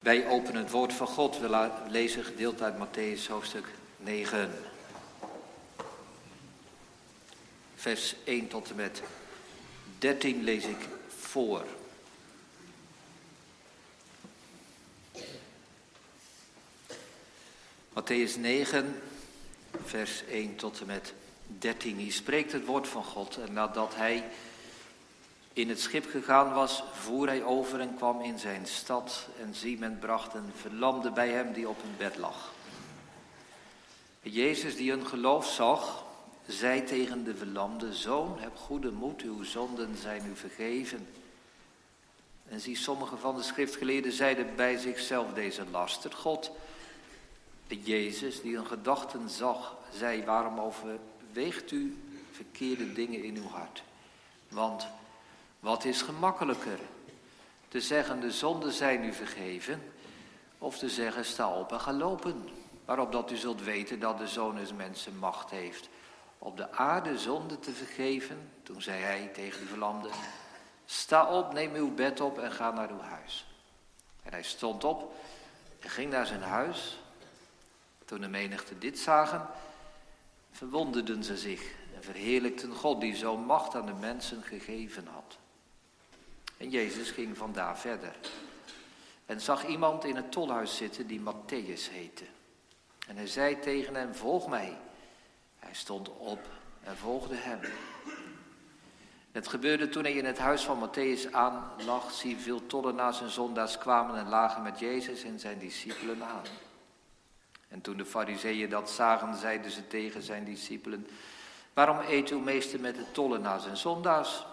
Wij openen het woord van God. We lezen gedeelte uit Matthäus hoofdstuk 9. Vers 1 tot en met 13 lees ik voor. Matthäus 9, vers 1 tot en met 13. Hier spreekt het woord van God en nadat hij in het schip gegaan was, voer hij over en kwam in zijn stad. En zie, bracht een verlamde bij hem die op een bed lag. Jezus, die een geloof zag, zei tegen de verlamde: Zoon, heb goede moed, uw zonden zijn u vergeven. En zie, sommige van de schriftgeleerden zeiden bij zichzelf deze laster. God, Jezus, die een gedachten zag, zei: Waarom overweegt u verkeerde dingen in uw hart? Want wat is gemakkelijker? Te zeggen de zonden zijn u vergeven of te zeggen sta op en ga lopen. Waarop dat u zult weten dat de zoon des mensen macht heeft op de aarde zonde te vergeven. Toen zei hij tegen de verlamde, sta op, neem uw bed op en ga naar uw huis. En hij stond op en ging naar zijn huis. Toen de menigte dit zagen, verwonderden ze zich en verheerlijkten God die zo'n macht aan de mensen gegeven had. En Jezus ging vandaar verder. En zag iemand in het tolhuis zitten die Matthäus heette. En hij zei tegen hem, volg mij. Hij stond op en volgde hem. Het gebeurde toen hij in het huis van Matthäus aanlag. Zie, veel tollenaars en zondaars kwamen en lagen met Jezus en zijn discipelen aan. En toen de fariseeën dat zagen, zeiden ze tegen zijn discipelen... Waarom eet uw meester met de tollenaars en zondaars?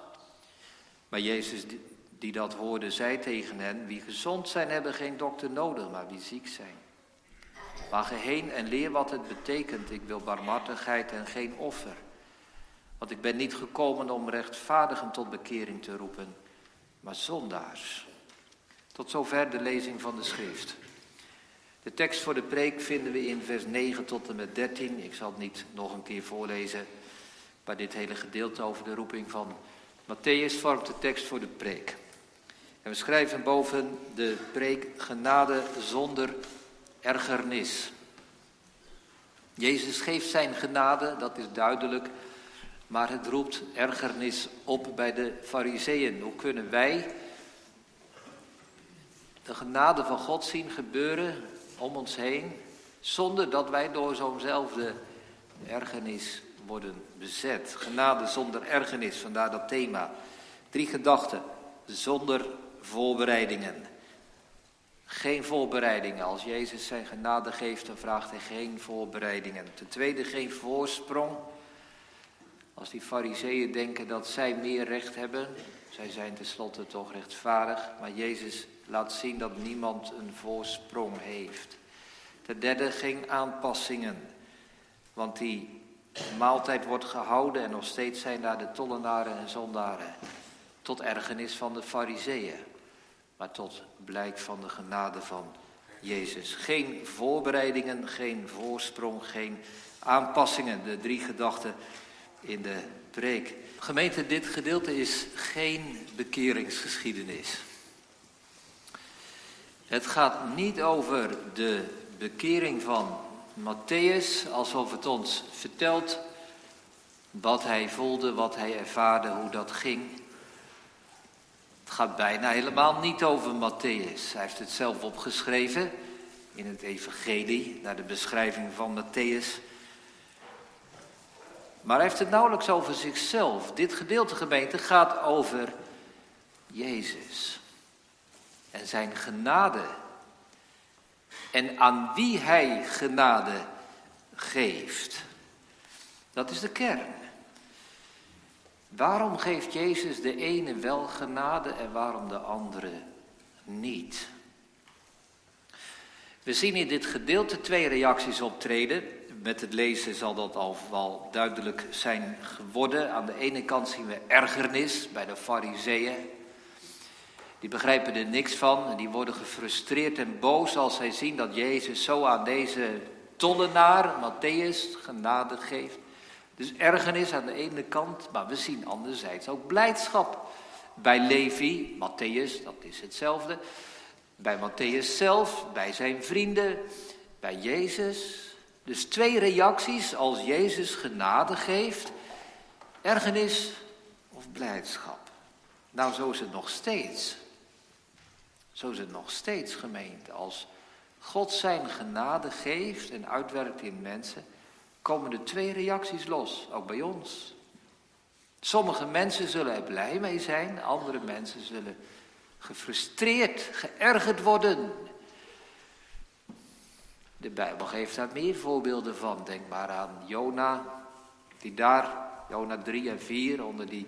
Maar Jezus die dat hoorde, zei tegen hen: Wie gezond zijn, hebben geen dokter nodig, maar wie ziek zijn. Waag heen en leer wat het betekent. Ik wil barmhartigheid en geen offer. Want ik ben niet gekomen om rechtvaardigen tot bekering te roepen, maar zondaars. Tot zover de lezing van de schrift. De tekst voor de preek vinden we in vers 9 tot en met 13. Ik zal het niet nog een keer voorlezen, maar dit hele gedeelte over de roeping van Matthäus vormt de tekst voor de preek. En we schrijven boven de preek genade zonder ergernis. Jezus geeft zijn genade, dat is duidelijk, maar het roept ergernis op bij de fariseeën. Hoe kunnen wij de genade van God zien gebeuren om ons heen, zonder dat wij door zo'nzelfde ergernis worden bezet? Genade zonder ergernis, vandaar dat thema. Drie gedachten, zonder voorbereidingen. Geen voorbereidingen. Als Jezus zijn genade geeft, dan vraagt hij geen voorbereidingen. Ten tweede, geen voorsprong. Als die fariseeën denken dat zij meer recht hebben, zij zijn tenslotte toch rechtvaardig, maar Jezus laat zien dat niemand een voorsprong heeft. Ten derde, geen aanpassingen, want die maaltijd wordt gehouden en nog steeds zijn daar de tollenaren en zondaren, tot ergernis van de fariseeën maar tot blijk van de genade van Jezus. Geen voorbereidingen, geen voorsprong, geen aanpassingen. De drie gedachten in de preek. Gemeente, dit gedeelte is geen bekeringsgeschiedenis. Het gaat niet over de bekering van Matthäus, alsof het ons vertelt wat hij voelde, wat hij ervaarde, hoe dat ging. Het gaat bijna helemaal niet over Matthäus. Hij heeft het zelf opgeschreven in het Evangelie, naar de beschrijving van Matthäus. Maar hij heeft het nauwelijks over zichzelf. Dit gedeelte gemeente gaat over Jezus en zijn genade. En aan wie hij genade geeft. Dat is de kern. Waarom geeft Jezus de ene wel genade en waarom de andere niet? We zien in dit gedeelte twee reacties optreden. Met het lezen zal dat al wel duidelijk zijn geworden. Aan de ene kant zien we ergernis bij de fariseeën. Die begrijpen er niks van en die worden gefrustreerd en boos als zij zien dat Jezus zo aan deze tollenaar, Matthäus, genade geeft. Dus ergernis aan de ene kant, maar we zien anderzijds ook blijdschap. Bij Levi, Matthäus, dat is hetzelfde. bij Matthäus zelf, bij zijn vrienden, bij Jezus. Dus twee reacties als Jezus genade geeft, ergernis of blijdschap. Nou, zo is het nog steeds. Zo is het nog steeds gemeente. Als God zijn genade geeft en uitwerkt in mensen, komen er twee reacties los, ook bij ons. Sommige mensen zullen er blij mee zijn, andere mensen zullen gefrustreerd, geërgerd worden. De Bijbel geeft daar meer voorbeelden van. Denk maar aan Jona, die daar, Jona 3 en 4, onder die,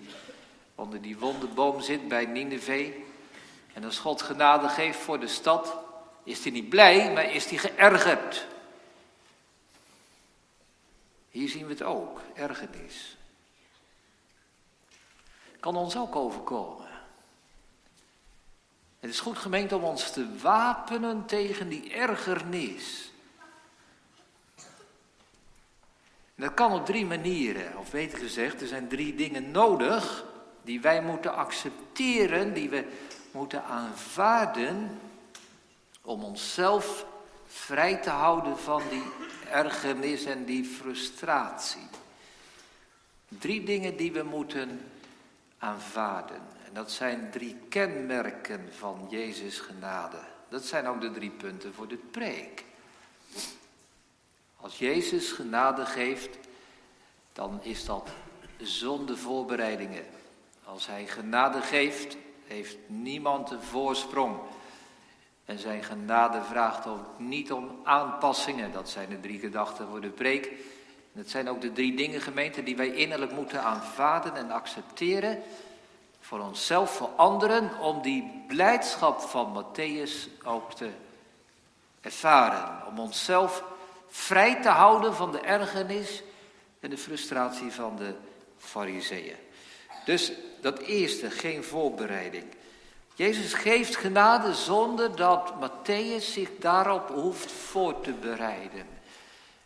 onder die wonderboom zit bij Nineveh. En als God genade geeft voor de stad, is hij niet blij, maar is hij geërgerd. Hier zien we het ook, ergernis. Kan ons ook overkomen. Het is goed gemeend om ons te wapenen tegen die ergernis. Dat kan op drie manieren, of beter gezegd, er zijn drie dingen nodig die wij moeten accepteren, die we moeten aanvaarden om onszelf vrij te houden van die ergernis en die frustratie. Drie dingen die we moeten aanvaarden. En dat zijn drie kenmerken van Jezus genade. Dat zijn ook de drie punten voor de preek. Als Jezus genade geeft, dan is dat zonder voorbereidingen. Als hij genade geeft, heeft niemand een voorsprong. En zijn genade vraagt ook niet om aanpassingen. Dat zijn de drie gedachten voor de preek. Dat zijn ook de drie dingen, gemeente, die wij innerlijk moeten aanvaarden en accepteren. Voor onszelf, voor anderen, om die blijdschap van Matthäus ook te ervaren. Om onszelf vrij te houden van de ergernis en de frustratie van de fariseeën. Dus dat eerste, geen voorbereiding. Jezus geeft genade zonder dat Matthäus zich daarop hoeft voor te bereiden.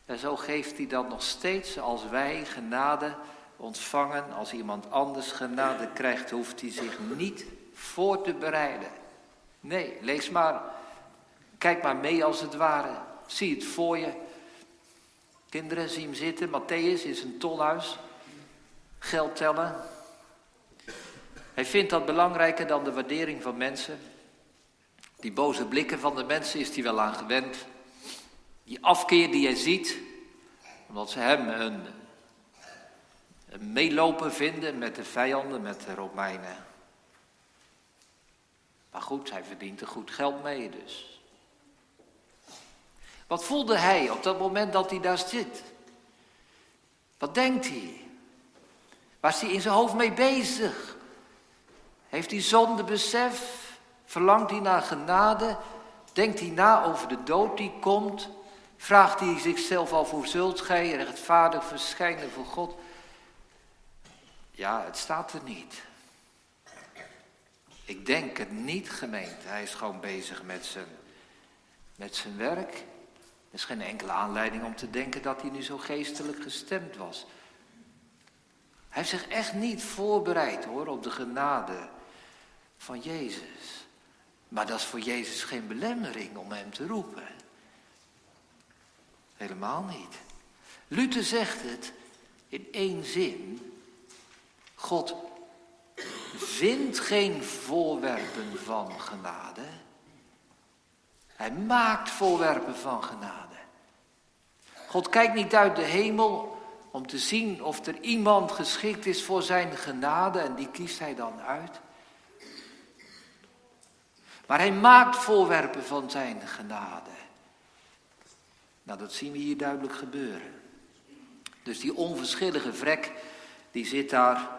En zo geeft hij dan nog steeds als wij genade ontvangen, als iemand anders genade krijgt, hoeft hij zich niet voor te bereiden. Nee, lees maar, kijk maar mee als het ware. Zie het voor je. Kinderen zien hem zitten, Matthäus is een tolhuis, geld tellen, hij vindt dat belangrijker dan de waardering van mensen. Die boze blikken van de mensen is hij wel aan gewend. Die afkeer die hij ziet, omdat ze hem een, een meeloper vinden met de vijanden, met de Romeinen. Maar goed, hij verdient er goed geld mee dus. Wat voelde hij op dat moment dat hij daar zit? Wat denkt hij? Was hij in zijn hoofd mee bezig? Heeft hij zondebesef? Verlangt hij naar genade? Denkt hij na over de dood die komt? Vraagt hij zichzelf af hoe zult gij rechtvaardig verschijnen voor God? Ja, het staat er niet. Ik denk het niet, gemeente. Hij is gewoon bezig met zijn, met zijn werk. Er is geen enkele aanleiding om te denken dat hij nu zo geestelijk gestemd was. Hij heeft zich echt niet voorbereid hoor op de genade van Jezus. Maar dat is voor Jezus geen belemmering om hem te roepen. Helemaal niet. Luther zegt het in één zin. God vindt geen voorwerpen van genade. Hij maakt voorwerpen van genade. God kijkt niet uit de hemel om te zien of er iemand geschikt is voor zijn genade en die kiest hij dan uit. Maar hij maakt voorwerpen van zijn genade. Nou, dat zien we hier duidelijk gebeuren. Dus die onverschillige vrek, die zit daar.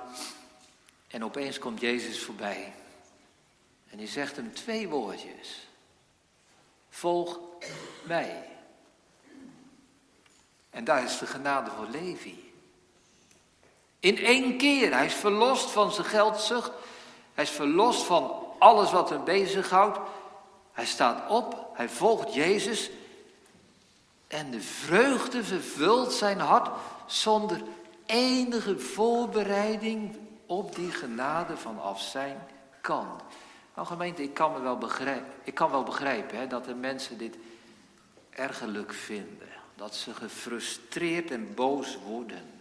En opeens komt Jezus voorbij. En die zegt hem twee woordjes. Volg mij. En daar is de genade voor Levi. In één keer. Hij is verlost van zijn geldzucht. Hij is verlost van alles wat hem bezighoudt. Hij staat op, hij volgt Jezus. En de vreugde vervult zijn hart zonder enige voorbereiding op die genade vanaf zijn kant. Nou gemeente, ik kan, me wel, begrijpen, ik kan wel begrijpen hè, dat de mensen dit ergerlijk vinden. Dat ze gefrustreerd en boos worden.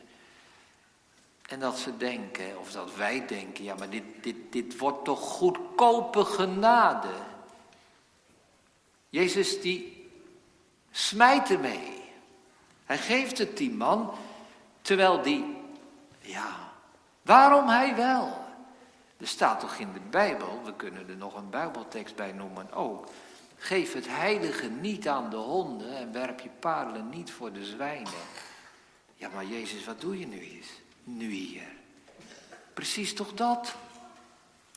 En dat ze denken, of dat wij denken, ja maar dit, dit, dit wordt toch goedkope genade. Jezus die smijt ermee. Hij geeft het die man, terwijl die, ja, waarom hij wel? Er staat toch in de Bijbel, we kunnen er nog een Bijbeltekst bij noemen ook. Geef het heilige niet aan de honden en werp je parelen niet voor de zwijnen. Ja, maar Jezus, wat doe je nu eens? Nu hier. Precies toch dat?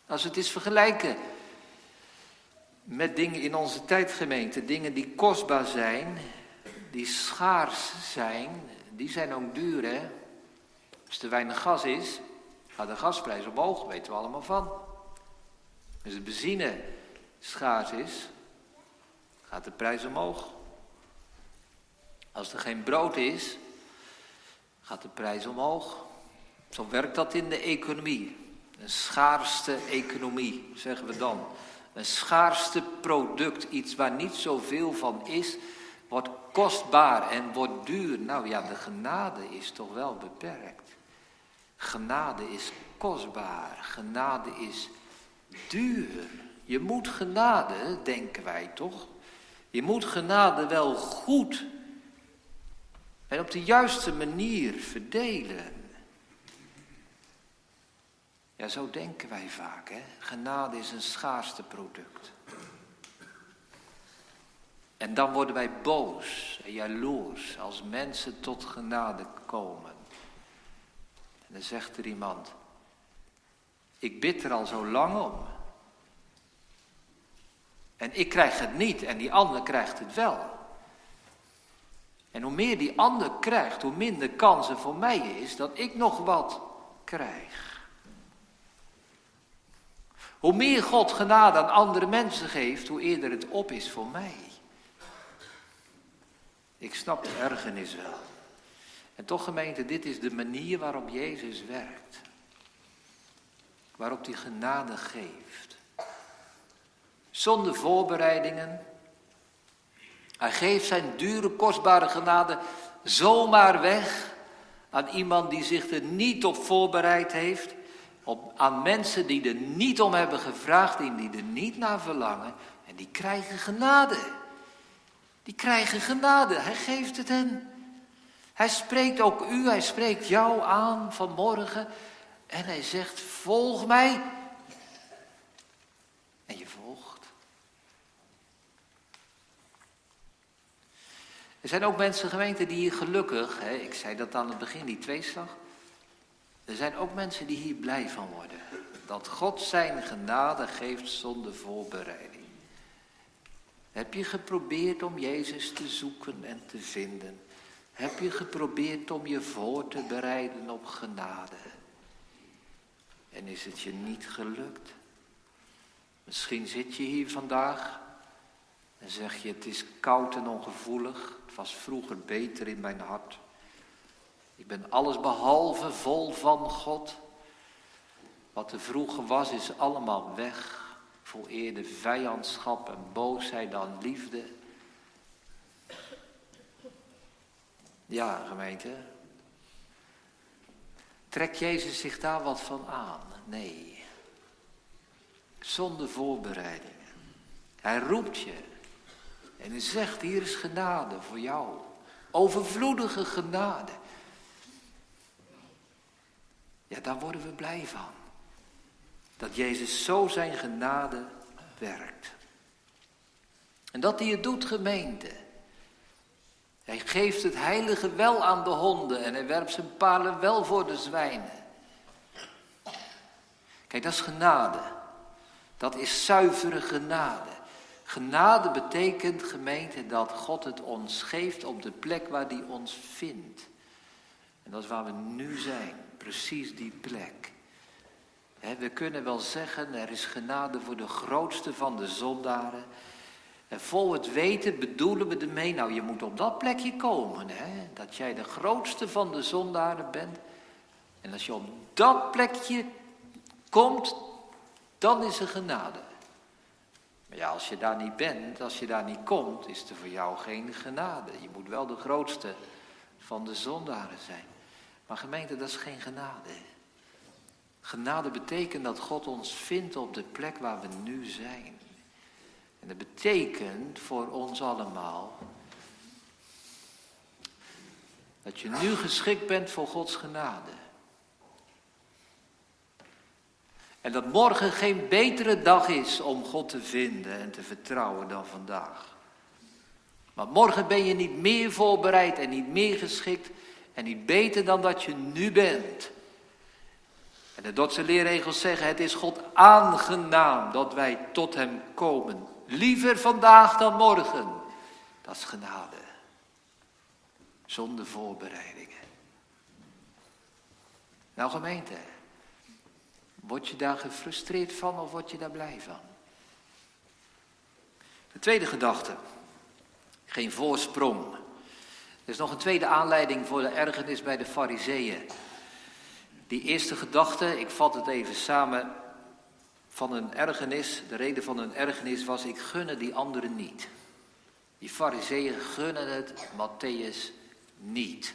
Als we het eens vergelijken met dingen in onze tijdgemeente, dingen die kostbaar zijn, die schaars zijn, die zijn ook duur hè. Als er weinig gas is, gaat de gasprijs omhoog, weten we allemaal van. Als de benzine schaars is, gaat de prijs omhoog. Als er geen brood is, gaat de prijs omhoog. Zo werkt dat in de economie. Een schaarste economie, zeggen we dan. Een schaarste product, iets waar niet zoveel van is, wordt kostbaar en wordt duur. Nou ja, de genade is toch wel beperkt. Genade is kostbaar, genade is duur. Je moet genade, denken wij toch? Je moet genade wel goed en op de juiste manier verdelen. Ja, zo denken wij vaak. Hè? Genade is een schaarste product. En dan worden wij boos en jaloers als mensen tot genade komen. En dan zegt er iemand, ik bid er al zo lang om. En ik krijg het niet en die ander krijgt het wel. En hoe meer die ander krijgt, hoe minder kans er voor mij is dat ik nog wat krijg. Hoe meer God genade aan andere mensen geeft, hoe eerder het op is voor mij. Ik snap de ergernis wel. En toch gemeente, dit is de manier waarop Jezus werkt. Waarop hij genade geeft. Zonder voorbereidingen. Hij geeft zijn dure, kostbare genade zomaar weg aan iemand die zich er niet op voorbereid heeft. Op, aan mensen die er niet om hebben gevraagd en die er niet naar verlangen. En die krijgen genade. Die krijgen genade. Hij geeft het hen. Hij spreekt ook u, hij spreekt jou aan vanmorgen. En hij zegt, volg mij. En je volgt. Er zijn ook mensen, gemeente, die gelukkig, hè, ik zei dat aan het begin, die tweeslag. Er zijn ook mensen die hier blij van worden. Dat God zijn genade geeft zonder voorbereiding. Heb je geprobeerd om Jezus te zoeken en te vinden? Heb je geprobeerd om je voor te bereiden op genade? En is het je niet gelukt? Misschien zit je hier vandaag en zeg je: Het is koud en ongevoelig. Het was vroeger beter in mijn hart. Ik ben alles behalve vol van God. Wat er vroeger was, is allemaal weg. Voor eerder vijandschap en boosheid dan liefde. Ja, gemeente. Trekt Jezus zich daar wat van aan? Nee. Zonder voorbereidingen. Hij roept je. En hij zegt, hier is genade voor jou. Overvloedige genade. Ja, daar worden we blij van. Dat Jezus zo zijn genade werkt. En dat hij het doet, gemeente. Hij geeft het heilige wel aan de honden en hij werpt zijn palen wel voor de zwijnen. Kijk, dat is genade. Dat is zuivere genade. Genade betekent, gemeente, dat God het ons geeft op de plek waar hij ons vindt. En dat is waar we nu zijn, precies die plek. we kunnen wel zeggen, er is genade voor de grootste van de zondaren. En vol het weten bedoelen we ermee, nou je moet op dat plekje komen, dat jij de grootste van de zondaren bent. En als je op dat plekje komt, dan is er genade. Maar ja, als je daar niet bent, als je daar niet komt, is er voor jou geen genade. Je moet wel de grootste van de zondaren zijn. Maar gemeente, dat is geen genade. Genade betekent dat God ons vindt op de plek waar we nu zijn. En dat betekent voor ons allemaal dat je nu geschikt bent voor Gods genade. En dat morgen geen betere dag is om God te vinden en te vertrouwen dan vandaag. Maar morgen ben je niet meer voorbereid en niet meer geschikt en niet beter dan dat je nu bent. En de Dordtse leerregels zeggen, het is God aangenaam dat wij tot Hem komen. Liever vandaag dan morgen. Dat is genade. Zonder voorbereidingen. Nou gemeente, word je daar gefrustreerd van of word je daar blij van? De tweede gedachte, geen voorsprong. Er is nog een tweede aanleiding voor de ergernis bij de fariseeën. Die eerste gedachte, ik vat het even samen, van een ergernis, de reden van een ergernis was, ik gunne die anderen niet. Die fariseeën gunnen het Matthäus niet.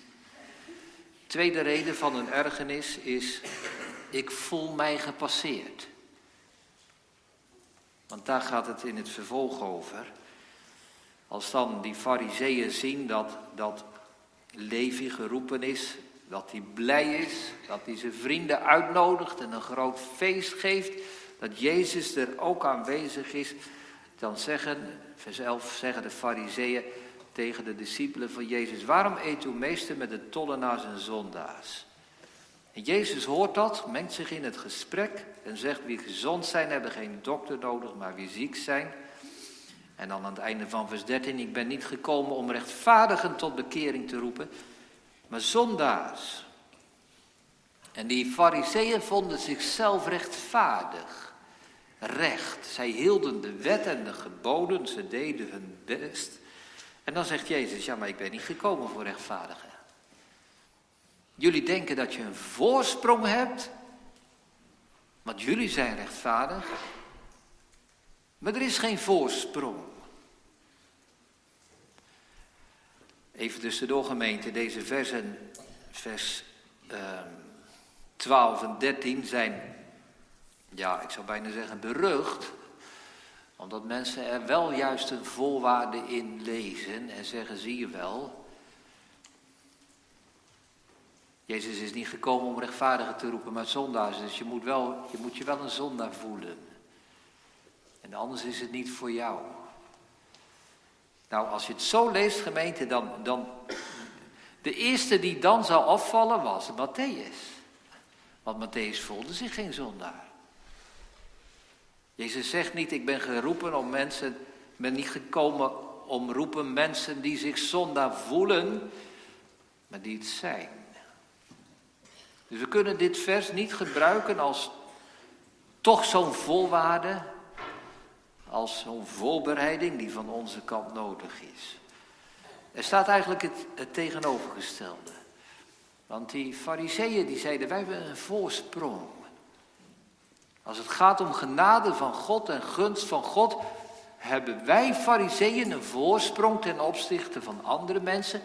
Tweede reden van een ergernis is, ik voel mij gepasseerd. Want daar gaat het in het vervolg over. Als dan die fariseeën zien dat, dat Levi geroepen is, dat hij blij is, dat hij zijn vrienden uitnodigt en een groot feest geeft, dat Jezus er ook aanwezig is, dan zeggen, vers 11 zeggen de fariseeën tegen de discipelen van Jezus, waarom eet uw meester met de tollenaars en zondaars? En Jezus hoort dat, mengt zich in het gesprek en zegt, wie gezond zijn hebben geen dokter nodig, maar wie ziek zijn. En dan aan het einde van vers 13, ik ben niet gekomen om rechtvaardigen tot bekering te roepen, maar zondaars. En die fariseeën vonden zichzelf rechtvaardig, recht. Zij hielden de wet en de geboden, ze deden hun best. En dan zegt Jezus, ja maar ik ben niet gekomen voor rechtvaardigen. Jullie denken dat je een voorsprong hebt, want jullie zijn rechtvaardig. Maar er is geen voorsprong. Even tussendoor gemeente, deze versen, vers uh, ehm, 12 en 13 zijn, ja, ik zou bijna zeggen berucht. Omdat mensen er wel juist een voorwaarde in lezen en zeggen, zie je wel. Jezus is niet gekomen om rechtvaardigen te roepen, maar zondaars. Dus je moet, wel, je moet je wel een zondaar voelen. En anders is het niet voor jou. Nou, als je het zo leest, gemeente, dan, dan. De eerste die dan zou afvallen was Matthäus. Want Matthäus voelde zich geen zondaar. Jezus zegt niet: Ik ben geroepen om mensen. Ik ben niet gekomen om roepen mensen die zich zondaar voelen, maar die het zijn. Dus we kunnen dit vers niet gebruiken als toch zo'n voorwaarde als zo'n voorbereiding die van onze kant nodig is. Er staat eigenlijk het, tegenovergestelde. Want die fariseeën die zeiden, wij hebben een voorsprong. Als het gaat om genade van God en gunst van God, hebben wij fariseeën een voorsprong ten opzichte van andere mensen.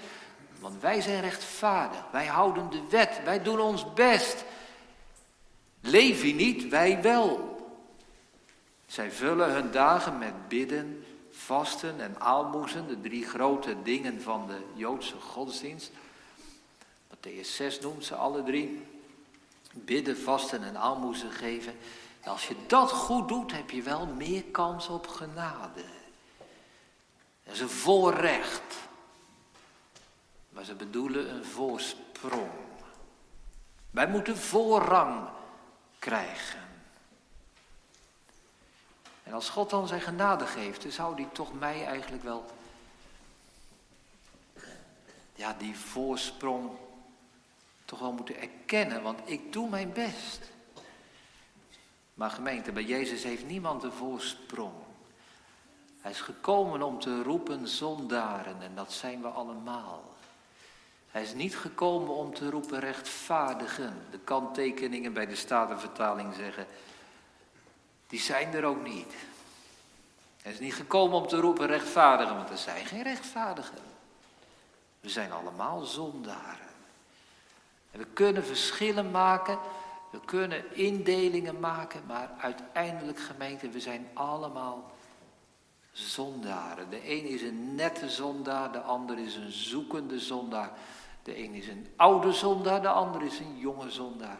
Want wij zijn rechtvaardig, wij houden de wet, wij doen ons best. Levi niet, wij wel. Zij vullen hun dagen met bidden, vasten en aalmoezen, de drie grote dingen van de Joodse godsdienst. Matthäus 6 noemt ze alle drie. Bidden, vasten en aalmoezen geven. En als je dat goed doet, heb je wel meer kans op genade. Dat is een voorrecht. Maar ze bedoelen een voorsprong. Wij moeten voorrang krijgen. En als God dan zijn genade geeft, dan zou die toch mij eigenlijk wel, ja, die voorsprong toch wel moeten erkennen, want ik doe mijn best. Maar gemeente, bij Jezus heeft niemand een voorsprong. Hij is gekomen om te roepen zondaren en dat zijn we allemaal. Hij is niet gekomen om te roepen rechtvaardigen. De kanttekeningen bij de Statenvertaling zeggen die zijn er ook niet. Hij is niet gekomen om te roepen rechtvaardigen, want er zijn geen rechtvaardigen. We zijn allemaal zondaren. En we kunnen verschillen maken, we kunnen indelingen maken, maar uiteindelijk gemeente, we zijn allemaal zondaren. De een is een nette zondaar, de ander is een zoekende zondaar. De een is een oude zondaar, de ander is een jonge zondaar.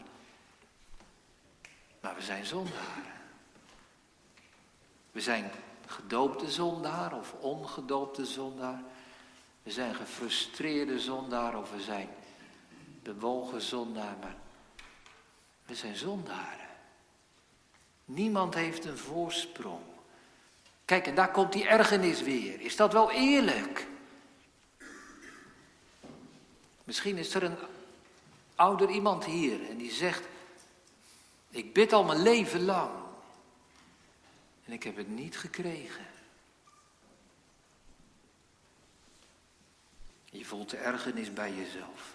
Maar we zijn zondaren. We zijn gedoopte zondaar of ongedoopte zondaar. We zijn gefrustreerde zondaar of we zijn bewogen zondaar. Maar we zijn zondaren. Niemand heeft een voorsprong. Kijk, en daar komt die ergernis weer. Is dat wel eerlijk? Misschien is er een ouder iemand hier en die zegt: Ik bid al mijn leven lang en ik heb het niet gekregen. Je voelt de ergernis bij jezelf.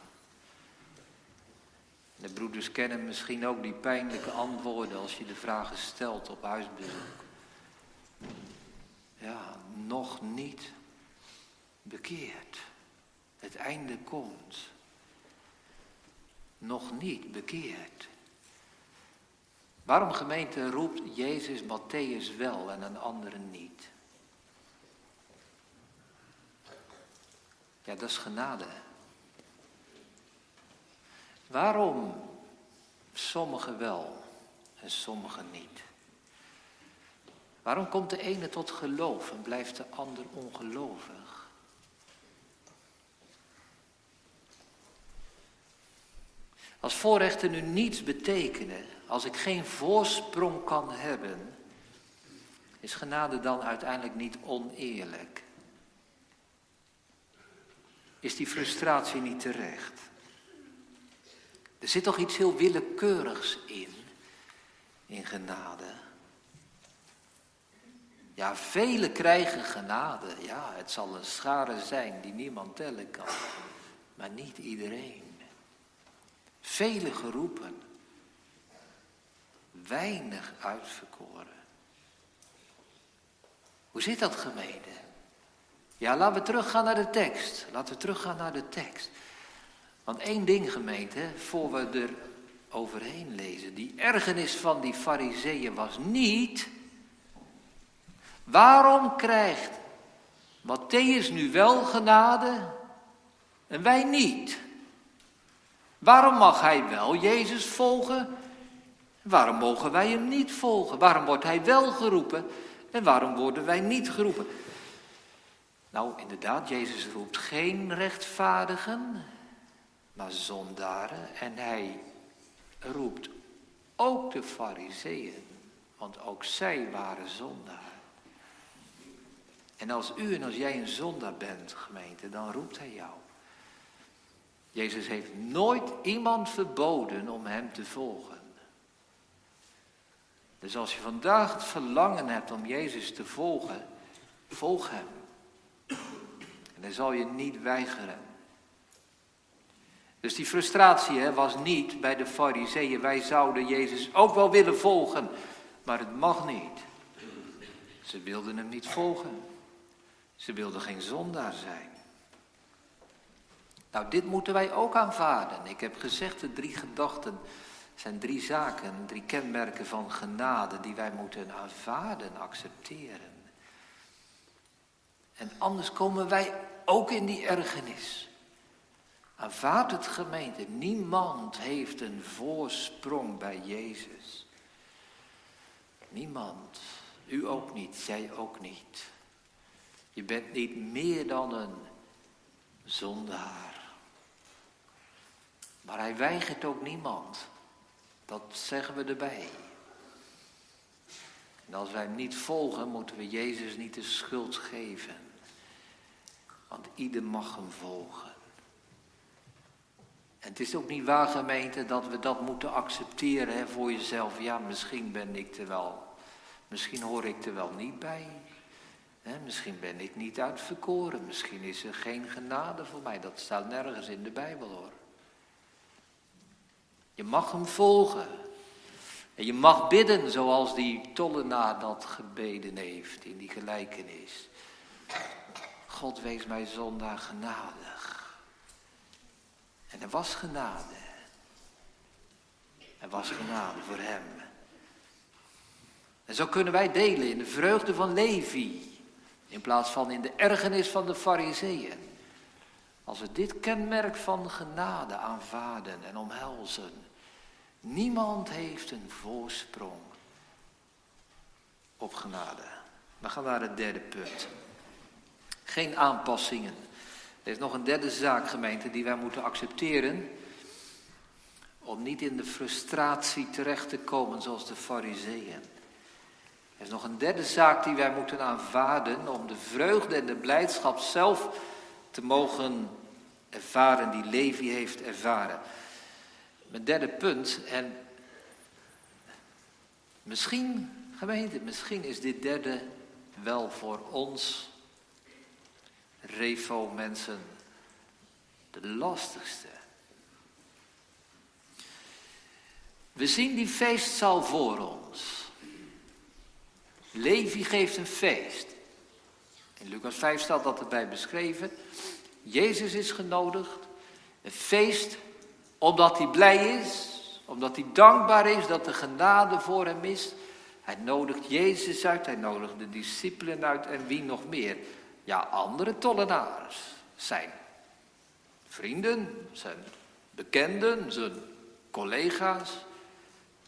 De broeders kennen misschien ook die pijnlijke antwoorden als je de vragen stelt op huisbezoek. Ja, nog niet bekeerd. Het einde komt. Nog niet bekeerd. Waarom gemeente roept Jezus Matthäus wel en een andere niet? Ja, dat is genade. Waarom sommigen wel en sommigen niet? Waarom komt de ene tot geloof en blijft de ander ongelovig? Als voorrechten nu niets betekenen, als ik geen voorsprong kan hebben, is genade dan uiteindelijk niet oneerlijk? Is die frustratie niet terecht? Er zit toch iets heel willekeurigs in, in genade. Ja, velen krijgen genade. Ja, het zal een schare zijn die niemand tellen kan. Maar niet iedereen. Velen geroepen. Weinig uitverkoren. Hoe zit dat gemeente? Ja, laten we teruggaan naar de tekst. Laten we teruggaan naar de tekst. Want één ding gemeente, voor we er overheen lezen. Die ergernis van die fariseeën was niet Waarom krijgt Matthäus nu wel genade en wij niet? Waarom mag hij wel Jezus volgen? Waarom mogen wij hem niet volgen? Waarom wordt hij wel geroepen en waarom worden wij niet geroepen? Nou, inderdaad, Jezus roept geen rechtvaardigen, maar zondaren. En hij roept ook de fariseeën, want ook zij waren zondaren. En als u en als jij een zondaar bent, gemeente, dan roept hij jou. Jezus heeft nooit iemand verboden om hem te volgen. Dus als je vandaag het verlangen hebt om Jezus te volgen, volg hem. En dan zal je niet weigeren. Dus die frustratie hè, was niet bij de fariseeën. Wij zouden Jezus ook wel willen volgen, maar het mag niet. Ze wilden hem niet volgen. Ze wilden geen zondaar zijn. Nou, dit moeten wij ook aanvaarden. Ik heb gezegd, de drie gedachten zijn drie zaken, drie kenmerken van genade die wij moeten aanvaarden, accepteren. En anders komen wij ook in die ergernis. Aanvaard het gemeente, niemand heeft een voorsprong bij Jezus. Niemand, u ook niet, zij ook niet. Je bent niet meer dan een zondaar. Maar hij weigert ook niemand. Dat zeggen we erbij. En als wij hem niet volgen, moeten we Jezus niet de schuld geven. Want ieder mag hem volgen. En het is ook niet waar, gemeente, dat we dat moeten accepteren hè, voor jezelf. Ja, misschien ben ik er wel, misschien hoor ik er wel niet bij misschien ben ik niet uitverkoren, misschien is er geen genade voor mij. Dat staat nergens in de Bijbel hoor. Je mag hem volgen. En je mag bidden zoals die tollenaar dat gebeden heeft in die gelijkenis. God wees mij zondaar genadig. En er was genade. Er was genade voor hem. En zo kunnen wij delen in de vreugde van Levi. In plaats van in de ergernis van de fariseeën. Als we dit kenmerk van genade aanvaarden en omhelzen. Niemand heeft een voorsprong op genade. We gaan naar het derde punt. Geen aanpassingen. Er is nog een derde zaak, gemeente, die wij moeten accepteren. Om niet in de frustratie terecht te komen zoals de fariseeën. Er is nog een derde zaak die wij moeten aanvaarden om de vreugde en de blijdschap zelf te mogen ervaren die Levi heeft ervaren. Mijn derde punt, en misschien, gemeente, misschien is dit derde wel voor ons, Revo-mensen, de lastigste. We zien die feestzaal voor ons. Levi geeft een feest. In Lucas 5 staat dat erbij beschreven. Jezus is genodigd. Een feest omdat hij blij is. Omdat hij dankbaar is dat de genade voor hem is. Hij nodigt Jezus uit. Hij nodigt de discipelen uit. En wie nog meer? Ja, andere tollenaars zijn vrienden, zijn bekenden, zijn collega's,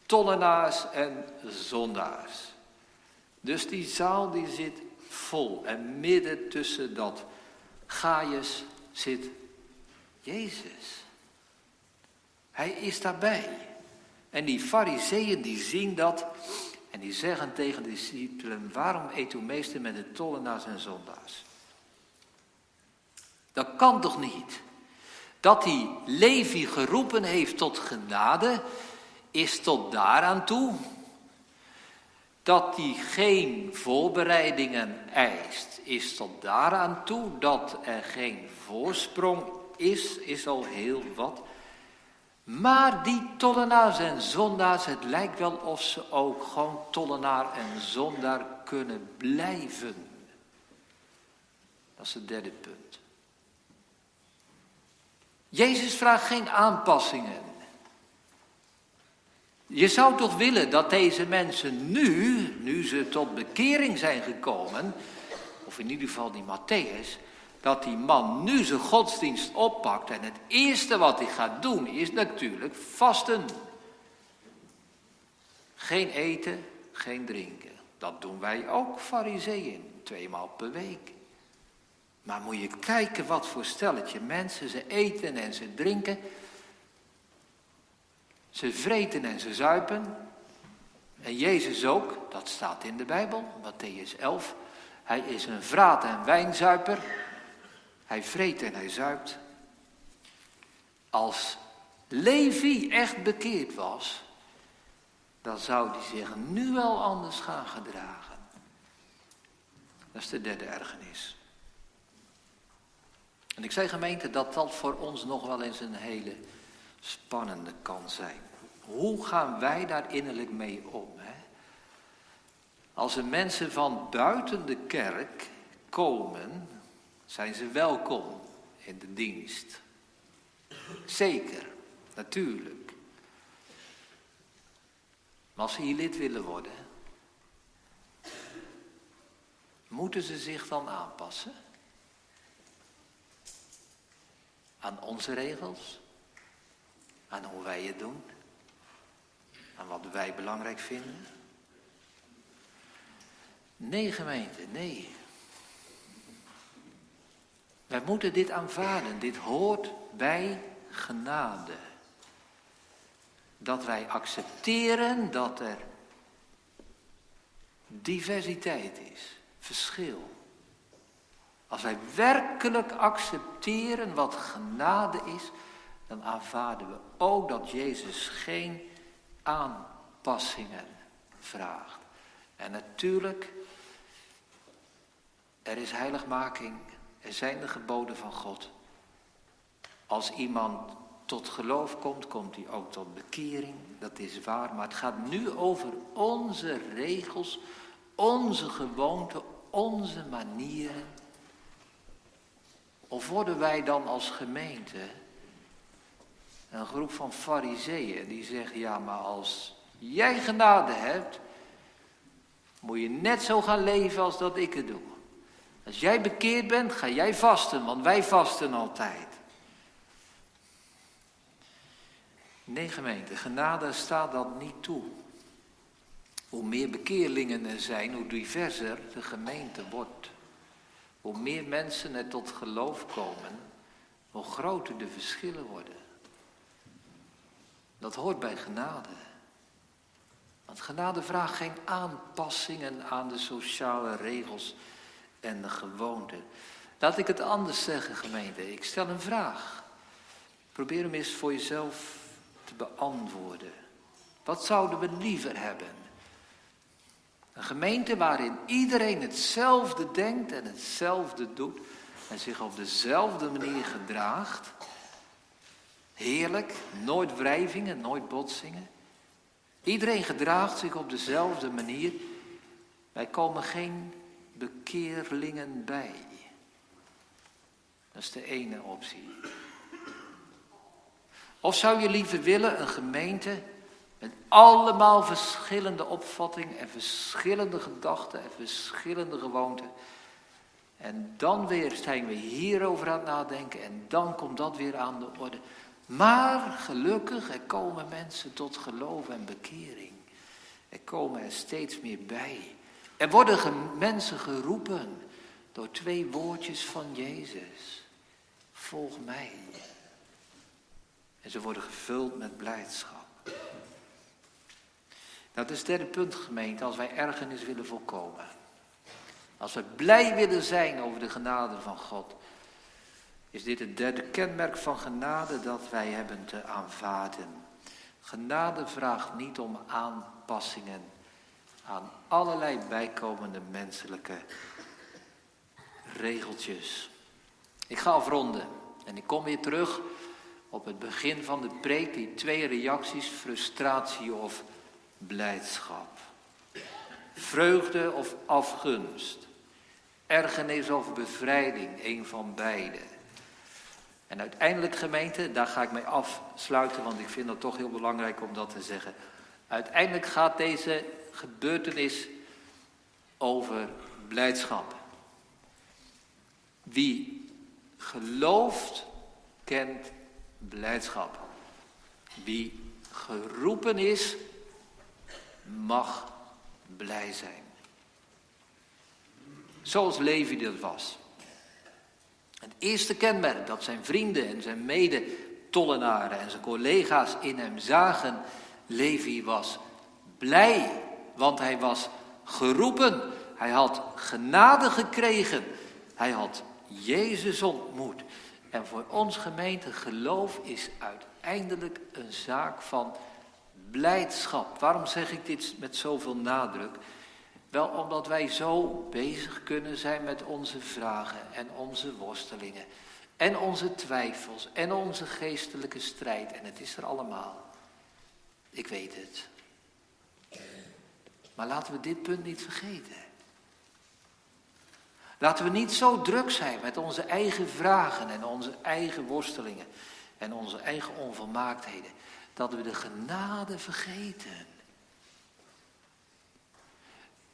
tollenaars en zondaars. Dus die zaal die zit vol. En midden tussen dat Gaius zit Jezus. Hij is daarbij. En die fariseeën die zien dat en die zeggen tegen de discipelen, waarom eet u meester met de tollenaars en zondaars? Dat kan toch niet? Dat die Levi geroepen heeft tot genade, is tot daaraan toe dat hij geen voorbereidingen eist, is tot daaraan toe dat er geen voorsprong is, is al heel wat. Maar die tollenaars en zondaars, het lijkt wel of ze ook gewoon tollenaar en zondaar kunnen blijven. Dat is het derde punt. Jezus vraagt geen aanpassingen. Je zou toch willen dat deze mensen nu, nu ze tot bekering zijn gekomen, of in ieder geval die Matthäus, dat die man nu zijn godsdienst oppakt en het eerste wat hij gaat doen is natuurlijk vasten. Geen eten, geen drinken. Dat doen wij ook, fariseeën, tweemaal per week. Maar moet je kijken wat voor stelletje mensen, ze eten en ze drinken. Ze vreten en ze zuipen. En Jezus ook, dat staat in de Bijbel, Matthäus 11. Hij is een vraat- en wijnzuiper. Hij vreet en hij zuipt. Als Levi echt bekeerd was, dan zou hij zich nu wel anders gaan gedragen. Dat is de derde ergernis. En ik zei gemeente dat dat voor ons nog wel eens een hele spannende kan zijn. Hoe gaan wij daar innerlijk mee om? Hè? Als er mensen van buiten de kerk komen, zijn ze welkom in de dienst. Zeker, natuurlijk. Maar als ze hier lid willen worden, moeten ze zich dan aanpassen aan onze regels? aan hoe wij het doen, aan wat wij belangrijk vinden. Nee, gemeente, nee. Wij moeten dit aanvaarden. Dit hoort bij genade. Dat wij accepteren dat er diversiteit is, verschil. Als wij werkelijk accepteren wat genade is, dan aanvaarden we ook dat Jezus geen aanpassingen vraagt. En natuurlijk, er is heiligmaking, er zijn de geboden van God. Als iemand tot geloof komt, komt hij ook tot bekering. Dat is waar. Maar het gaat nu over onze regels, onze gewoonten, onze manieren. Of worden wij dan als gemeente een groep van fariseeën die zeggen, ja maar als jij genade hebt, moet je net zo gaan leven als dat ik het doe. Als jij bekeerd bent, ga jij vasten, want wij vasten altijd. Nee gemeente, genade staat dat niet toe. Hoe meer bekeerlingen er zijn, hoe diverser de gemeente wordt. Hoe meer mensen er tot geloof komen, hoe groter de verschillen worden. Dat hoort bij genade. Want genade vraagt geen aanpassingen aan de sociale regels en de gewoonten. Laat ik het anders zeggen, gemeente. Ik stel een vraag. Probeer hem eens voor jezelf te beantwoorden. Wat zouden we liever hebben? Een gemeente waarin iedereen hetzelfde denkt en hetzelfde doet en zich op dezelfde manier gedraagt. Heerlijk, nooit wrijvingen, nooit botsingen. Iedereen gedraagt zich op dezelfde manier. Wij komen geen bekeerlingen bij. Dat is de ene optie. Of zou je liever willen een gemeente met allemaal verschillende opvattingen en verschillende gedachten en verschillende gewoonten. En dan weer zijn we hierover aan het nadenken en dan komt dat weer aan de orde. Maar gelukkig, er komen mensen tot geloof en bekering. Er komen er steeds meer bij. Er worden mensen geroepen door twee woordjes van Jezus. Volg mij. En ze worden gevuld met blijdschap. Dat is het derde punt, gemeente, als wij ergernis willen voorkomen. Als we blij willen zijn over de genade van God, is dit het derde kenmerk van genade dat wij hebben te aanvaarden. Genade vraagt niet om aanpassingen aan allerlei bijkomende menselijke regeltjes. Ik ga afronden en ik kom weer terug op het begin van de preek, die twee reacties, frustratie of blijdschap. Vreugde of afgunst. Ergernis of bevrijding, een van beide. En uiteindelijk gemeente, daar ga ik mee afsluiten, want ik vind het toch heel belangrijk om dat te zeggen. Uiteindelijk gaat deze gebeurtenis over blijdschap. Wie gelooft, kent blijdschap. Wie geroepen is, mag blij zijn. Zoals Levi dat was. Het eerste kenmerk dat zijn vrienden en zijn mede-tollenaren en zijn collega's in hem zagen, Levi was blij, want hij was geroepen. Hij had genade gekregen. Hij had Jezus ontmoet. En voor ons gemeente geloof is uiteindelijk een zaak van blijdschap. Waarom zeg ik dit met zoveel nadruk? Wel omdat wij zo bezig kunnen zijn met onze vragen en onze worstelingen. En onze twijfels en onze geestelijke strijd. En het is er allemaal. Ik weet het. Maar laten we dit punt niet vergeten. Laten we niet zo druk zijn met onze eigen vragen en onze eigen worstelingen en onze eigen onvolmaaktheden, dat we de genade vergeten.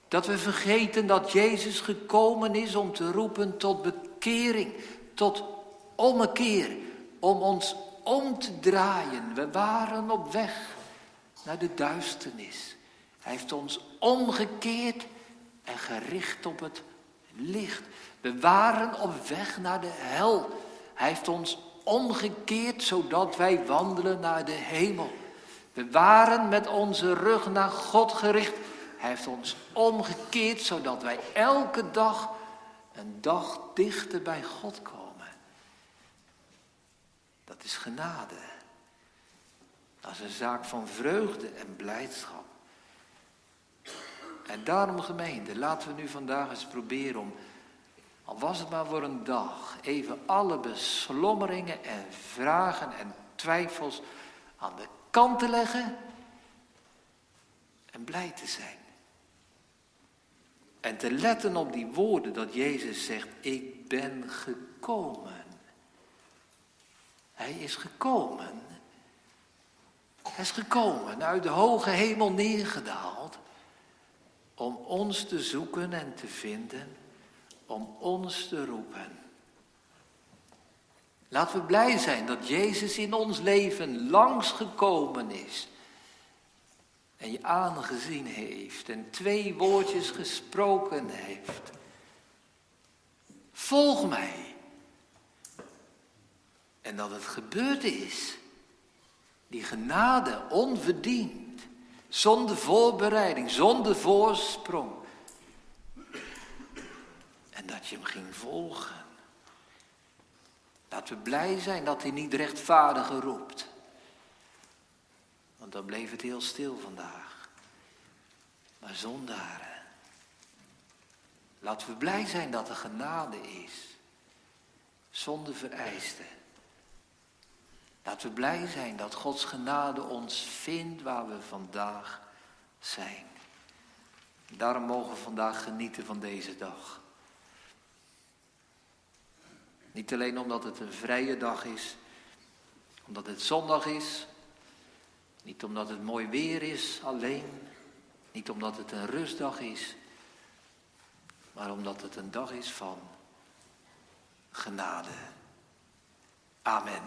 Dat we vergeten dat Jezus gekomen is om te roepen tot bekering, tot ommekeer, om ons om te draaien. We waren op weg naar de duisternis. Hij heeft ons omgekeerd en gericht op het licht. We waren op weg naar de hel. Hij heeft ons omgekeerd zodat wij wandelen naar de hemel. We waren met onze rug naar God gericht. Hij heeft ons omgekeerd zodat wij elke dag een dag dichter bij God komen. Dat is genade. Dat is een zaak van vreugde en blijdschap. En daarom gemeente, laten we nu vandaag eens proberen om, al was het maar voor een dag, even alle beslommeringen en vragen en twijfels aan de kant te leggen en blij te zijn. En te letten op die woorden dat Jezus zegt, ik ben gekomen. Hij is gekomen. Hij is gekomen, uit de hoge hemel neergedaald, om ons te zoeken en te vinden, om ons te roepen. Laten we blij zijn dat Jezus in ons leven langsgekomen is en je aangezien heeft en twee woordjes gesproken heeft. Volg mij. En dat het gebeurd is. Die genade onverdiend, zonder voorbereiding, zonder voorsprong. En dat je hem ging volgen. Laten we blij zijn dat hij niet rechtvaardiger roept. Want dan bleef het heel stil vandaag. Maar zondaren. Laten we blij zijn dat er genade is. Zonder vereisten. Laten we blij zijn dat Gods genade ons vindt waar we vandaag zijn. Daarom mogen we vandaag genieten van deze dag. Niet alleen omdat het een vrije dag is, omdat het zondag is, niet omdat het mooi weer is alleen, niet omdat het een rustdag is, maar omdat het een dag is van genade. Amen.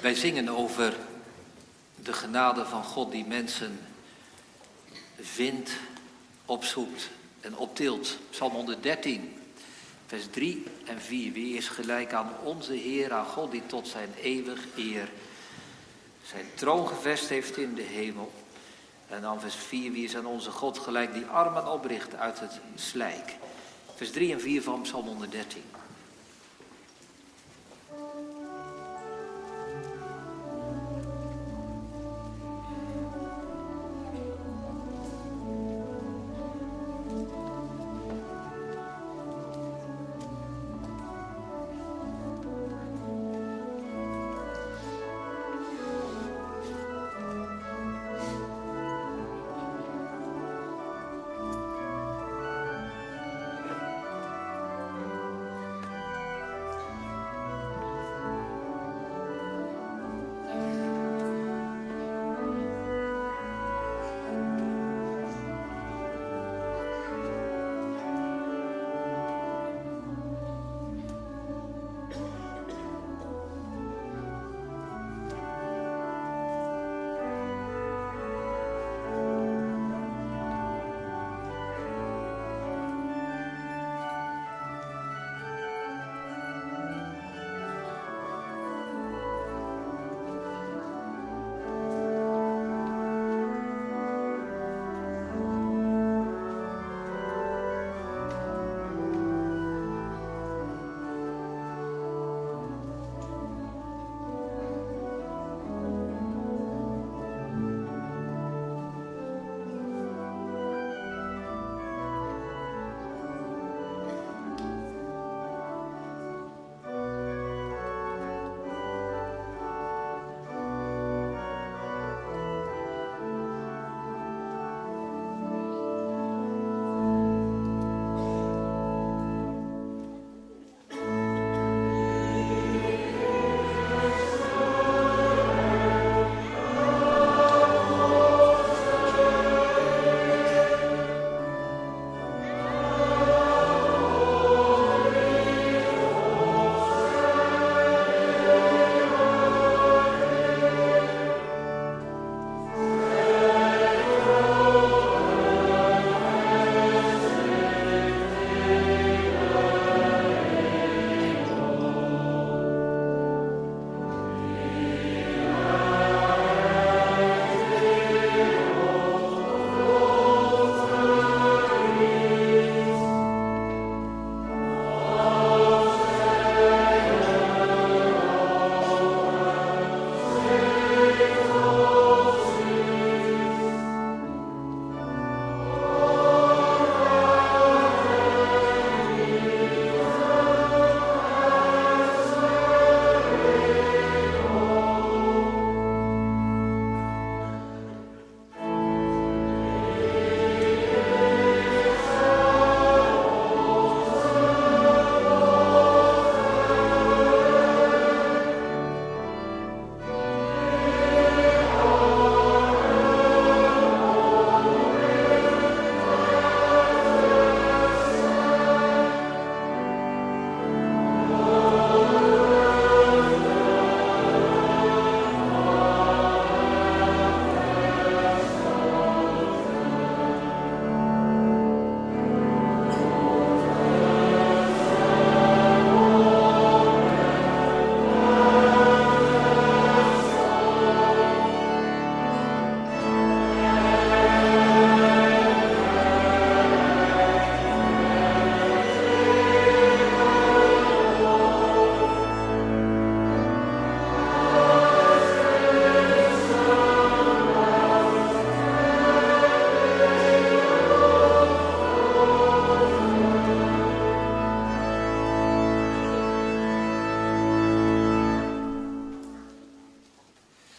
Wij zingen over de genade van God die mensen vindt, opzoekt en optilt. Psalm 113, vers 3 en 4. Wie is gelijk aan onze Heer, aan God die tot zijn eeuwig eer zijn troon gevest heeft in de hemel. En dan vers 4, wie is aan onze God gelijk die armen opricht uit het slijk. Vers 3 en 4 van Psalm 113.